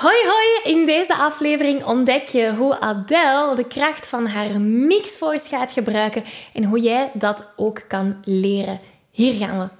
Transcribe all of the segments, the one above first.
Hoi hoi! In deze aflevering ontdek je hoe Adele de kracht van haar mixed voice gaat gebruiken en hoe jij dat ook kan leren. Hier gaan we.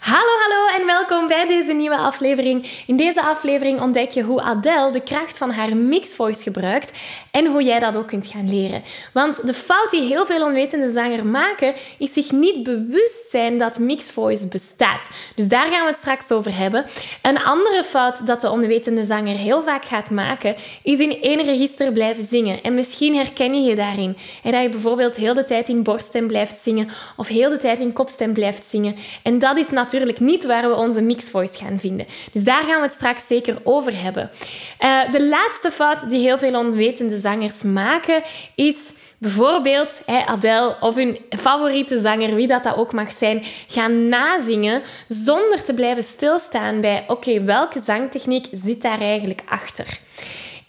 Hallo, hallo en welkom bij deze nieuwe aflevering. In deze aflevering ontdek je hoe Adele de kracht van haar mixed voice gebruikt en hoe jij dat ook kunt gaan leren. Want de fout die heel veel onwetende zangers maken, is zich niet bewust zijn dat mixed voice bestaat. Dus daar gaan we het straks over hebben. Een andere fout dat de onwetende zanger heel vaak gaat maken, is in één register blijven zingen. En misschien herken je je daarin. En dat je bijvoorbeeld heel de tijd in borststem blijft zingen of heel de tijd in kopstem blijft zingen. En dat is natuurlijk natuurlijk niet waar we onze mixed voice gaan vinden. Dus daar gaan we het straks zeker over hebben. Uh, de laatste fout die heel veel onwetende zangers maken is bijvoorbeeld hey, Adele of hun favoriete zanger, wie dat, dat ook mag zijn, gaan nazingen zonder te blijven stilstaan bij oké, welke zangtechniek zit daar eigenlijk achter?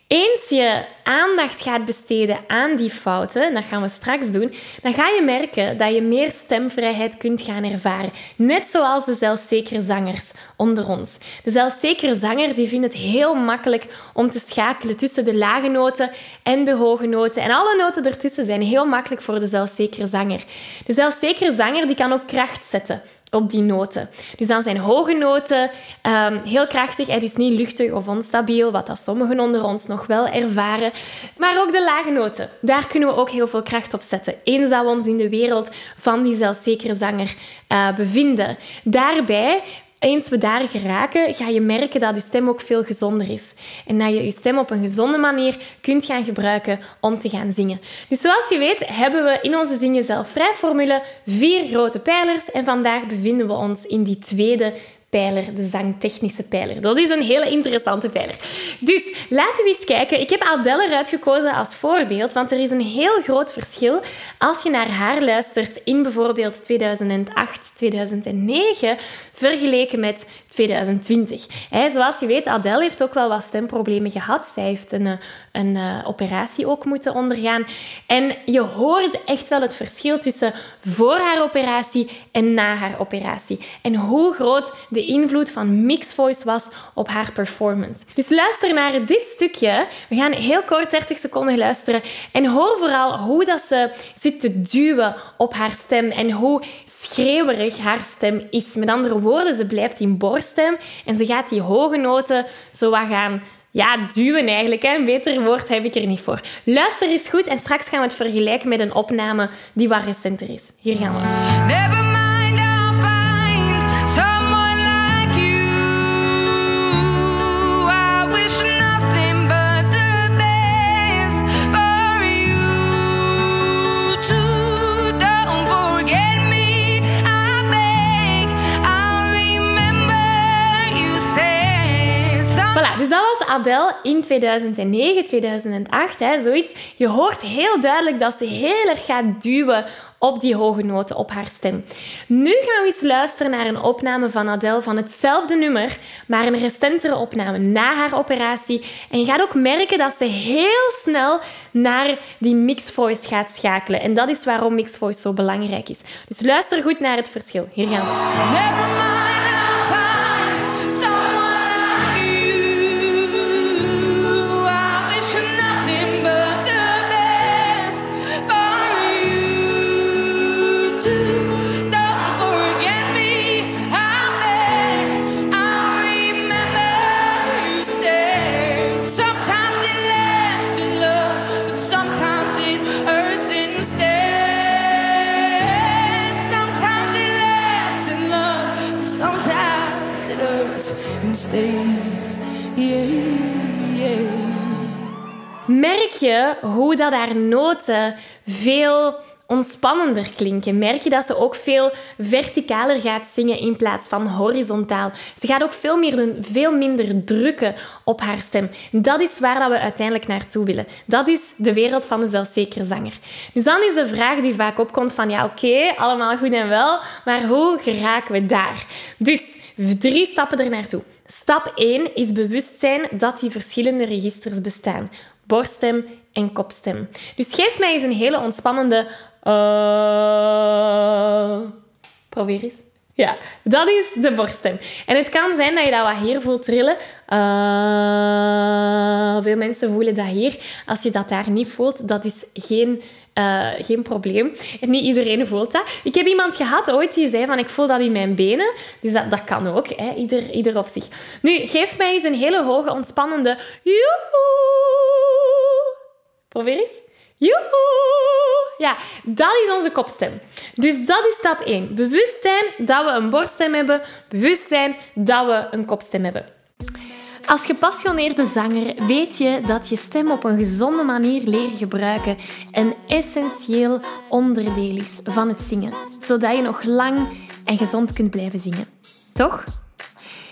Eens je aandacht gaat besteden aan die fouten, dat gaan we straks doen, dan ga je merken dat je meer stemvrijheid kunt gaan ervaren. Net zoals de zelfzekere zangers onder ons. De zelfzekere zanger die vindt het heel makkelijk om te schakelen tussen de lage noten en de hoge noten. En alle noten ertussen zijn heel makkelijk voor de zelfzekere zanger. De zelfzekere zanger die kan ook kracht zetten op die noten. Dus dan zijn hoge noten um, heel krachtig, en dus niet luchtig of onstabiel, wat dat sommigen onder ons nog wel ervaren. Maar ook de lage noten, daar kunnen we ook heel veel kracht op zetten. Eens dat we ons in de wereld van die zelfzekere zanger uh, bevinden. Daarbij eens we daar geraken, ga je merken dat je stem ook veel gezonder is. En dat je je stem op een gezonde manier kunt gaan gebruiken om te gaan zingen. Dus zoals je weet, hebben we in onze Zingen Zelf Vrij formule vier grote pijlers. En vandaag bevinden we ons in die tweede pijler, de zangtechnische pijler. Dat is een hele interessante pijler. Dus laten we eens kijken. Ik heb Adele eruit gekozen als voorbeeld, want er is een heel groot verschil als je naar haar luistert in bijvoorbeeld 2008, 2009, vergeleken met 2020. zoals je weet, Adele heeft ook wel wat stemproblemen gehad. Zij heeft een, eh, een uh, operatie ook moeten ondergaan. En je hoort echt wel het verschil tussen voor haar operatie en na haar operatie. En hoe groot de invloed van mixed voice was op haar performance. Dus luister naar dit stukje. We gaan heel kort 30 seconden luisteren. En hoor vooral hoe dat ze zit te duwen op haar stem en hoe schreeuwerig haar stem is. Met andere woorden, ze blijft in borststem en ze gaat die hoge noten zo wat gaan ja, duwen eigenlijk. Een beter woord heb ik er niet voor. Luister eens goed en straks gaan we het vergelijken met een opname die wat recenter is. Hier gaan we. Dat was Adele in 2009, 2008, hè, zoiets. Je hoort heel duidelijk dat ze heel erg gaat duwen op die hoge noten, op haar stem. Nu gaan we eens luisteren naar een opname van Adele van hetzelfde nummer, maar een recentere opname na haar operatie. En je gaat ook merken dat ze heel snel naar die mixed voice gaat schakelen. En dat is waarom mixed voice zo belangrijk is. Dus luister goed naar het verschil. Hier gaan we. Merk je hoe dat haar noten veel ontspannender klinken. Merk je dat ze ook veel verticaler gaat zingen in plaats van horizontaal. Ze gaat ook veel, meer, veel minder drukken op haar stem. Dat is waar dat we uiteindelijk naartoe willen. Dat is de wereld van de zelfzekere zanger. Dus dan is de vraag die vaak opkomt van ja, oké, allemaal goed en wel, maar hoe geraken we daar? Dus drie stappen er naartoe. Stap 1 is bewustzijn dat die verschillende registers bestaan. Borststem en kopstem. Dus geef mij eens een hele ontspannende uh, probeer eens. Ja, dat is de borststem. En het kan zijn dat je dat wat hier voelt trillen. Uh, veel mensen voelen dat hier. Als je dat daar niet voelt, dat is geen, uh, geen probleem. En niet iedereen voelt dat. Ik heb iemand gehad ooit die zei van ik voel dat in mijn benen. Dus dat, dat kan ook, hè? Ieder, ieder op zich. Nu, geef mij eens een hele hoge, ontspannende. Probeer eens. Joehoe! Ja, dat is onze kopstem. Dus dat is stap 1. Bewustzijn dat we een borststem hebben. Bewustzijn dat we een kopstem hebben. Als gepassioneerde zanger weet je dat je stem op een gezonde manier leren gebruiken een essentieel onderdeel is van het zingen, zodat je nog lang en gezond kunt blijven zingen. Toch?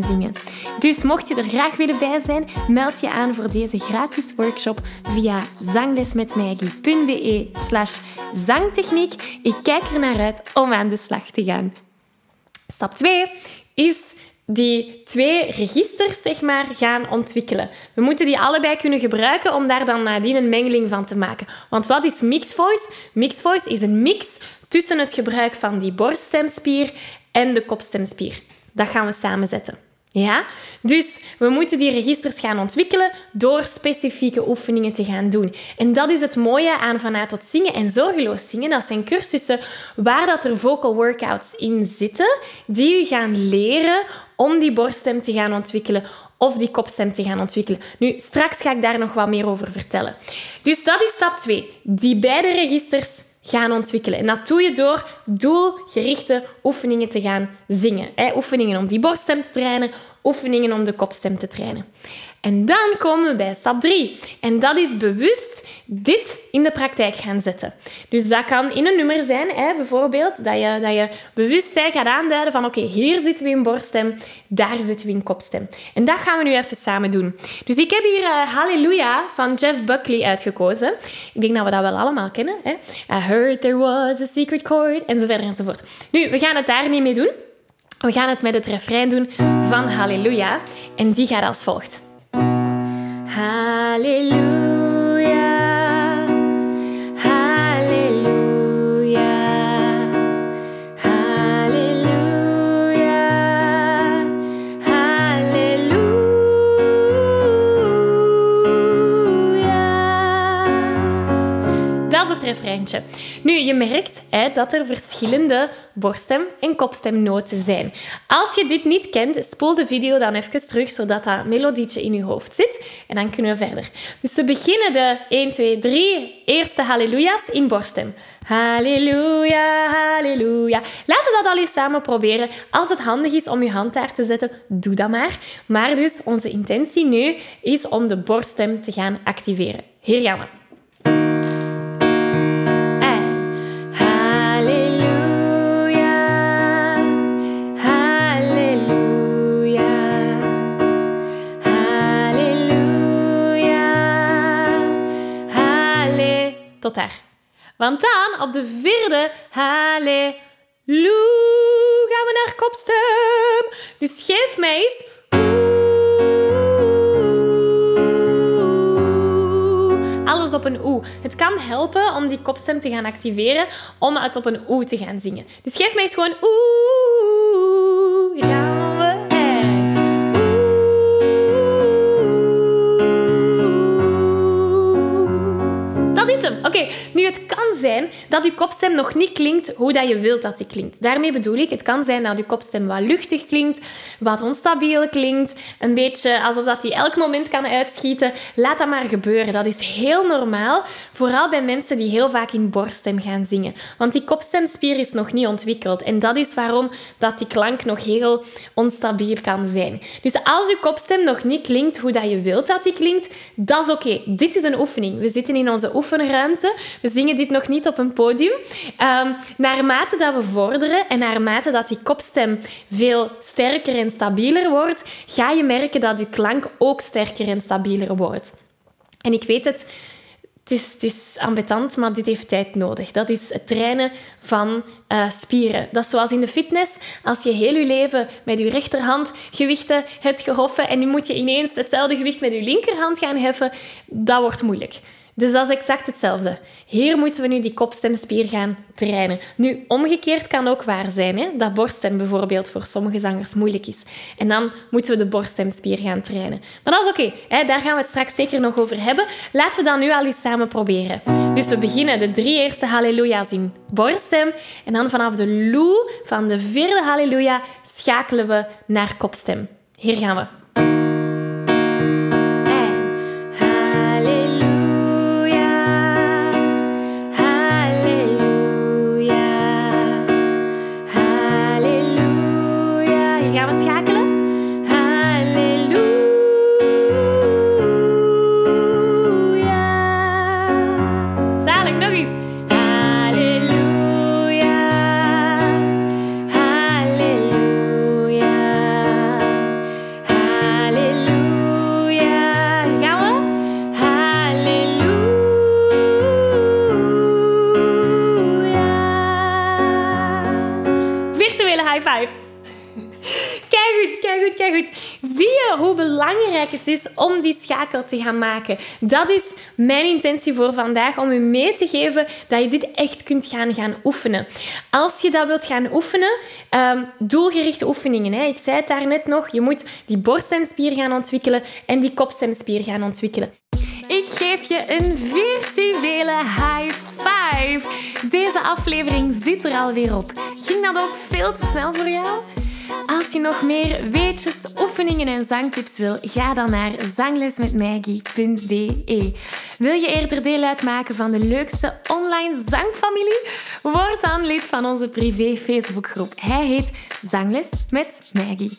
zingen. Dus mocht je er graag willen bij zijn, meld je aan voor deze gratis workshop via zanglesmetmaggie.be slash zangtechniek. Ik kijk er naar uit om aan de slag te gaan. Stap 2 is die twee registers zeg maar, gaan ontwikkelen. We moeten die allebei kunnen gebruiken om daar dan nadien een mengeling van te maken. Want wat is mixed voice? Mixed voice is een mix tussen het gebruik van die borststemspier en de kopstemspier. Dat gaan we samenzetten. Ja? Dus we moeten die registers gaan ontwikkelen door specifieke oefeningen te gaan doen. En dat is het mooie aan vanuit tot zingen en zorgeloos zingen. Dat zijn cursussen waar dat er vocal workouts in zitten, die u gaan leren om die borststem te gaan ontwikkelen of die kopstem te gaan ontwikkelen. Nu, straks ga ik daar nog wat meer over vertellen. Dus dat is stap 2. Die beide registers gaan ontwikkelen. En dat doe je door doelgerichte oefeningen te gaan zingen. Oefeningen om die borststem te trainen, oefeningen om de kopstem te trainen. En dan komen we bij stap 3. En dat is bewust dit in de praktijk gaan zetten. Dus dat kan in een nummer zijn, hè, bijvoorbeeld, dat je, dat je bewust gaat aanduiden van oké, hier zitten we in borststem, daar zitten we in kopstem. En dat gaan we nu even samen doen. Dus ik heb hier uh, Hallelujah van Jeff Buckley uitgekozen. Ik denk dat we dat wel allemaal kennen. Hè? I heard there was a secret chord, enzovoort enzovoort. Nu, we gaan het daar niet mee doen. We gaan het met het refrein doen van Halleluja. En die gaat als volgt. Halleluja. Nu, je merkt hè, dat er verschillende borststem- en kopstemnoten zijn. Als je dit niet kent, spoel de video dan even terug, zodat dat melodietje in je hoofd zit. En dan kunnen we verder. Dus we beginnen de 1, 2, 3 eerste halleluja's in borststem. Halleluja, halleluja. Laten we dat al eens samen proberen. Als het handig is om je hand daar te zetten, doe dat maar. Maar dus onze intentie nu is om de borststem te gaan activeren. Hier gaan. Daar. Want dan op de vierde halleluja gaan we naar kopstem. Dus geef mij eens alles op een oe. Het kan helpen om die kopstem te gaan activeren, om het op een oe te gaan zingen. Dus geef mij eens gewoon oeh, dat je kopstem nog niet klinkt hoe dat je wilt dat die klinkt. Daarmee bedoel ik, het kan zijn dat je kopstem wat luchtig klinkt, wat onstabiel klinkt, een beetje alsof dat die elk moment kan uitschieten. Laat dat maar gebeuren. Dat is heel normaal, vooral bij mensen die heel vaak in borststem gaan zingen. Want die kopstemspier is nog niet ontwikkeld en dat is waarom dat die klank nog heel onstabiel kan zijn. Dus als je kopstem nog niet klinkt hoe dat je wilt dat die klinkt, dat is oké. Dit is een oefening. We zitten in onze oefenruimte. We zingen dit nog niet op een podium. Um, naarmate dat we vorderen en naarmate dat die kopstem veel sterker en stabieler wordt, ga je merken dat je klank ook sterker en stabieler wordt. En ik weet het, het is, het ambetant, maar dit heeft tijd nodig. Dat is het trainen van uh, spieren. Dat is zoals in de fitness. Als je heel je leven met je rechterhand gewichten hebt gehoffen en nu moet je ineens hetzelfde gewicht met je linkerhand gaan heffen, dat wordt moeilijk. Dus dat is exact hetzelfde. Hier moeten we nu die kopstemspier gaan trainen. Nu, omgekeerd kan ook waar zijn, hè? dat borststem bijvoorbeeld voor sommige zangers moeilijk is. En dan moeten we de borststemspier gaan trainen. Maar dat is oké, daar gaan we het straks zeker nog over hebben. Laten we dat nu al eens samen proberen. Dus we beginnen de drie eerste halleluja's in borststem. En dan vanaf de loe van de vierde halleluja schakelen we naar kopstem. Hier gaan we. Belangrijk het is om die schakel te gaan maken. Dat is mijn intentie voor vandaag, om u mee te geven dat je dit echt kunt gaan, gaan oefenen. Als je dat wilt gaan oefenen, um, doelgerichte oefeningen. Hè. Ik zei het daarnet nog, je moet die borststemspier gaan ontwikkelen en die kopstemspier gaan ontwikkelen. Ik geef je een virtuele high five. Deze aflevering zit er alweer op. Ging dat ook veel te snel voor jou? Als je nog meer weetjes, oefeningen en zangtips wil, ga dan naar zanglesmetmaggie.be. Wil je eerder deel uitmaken van de leukste online zangfamilie? Word dan lid van onze privé Facebookgroep. Hij heet Zangles met Maggie.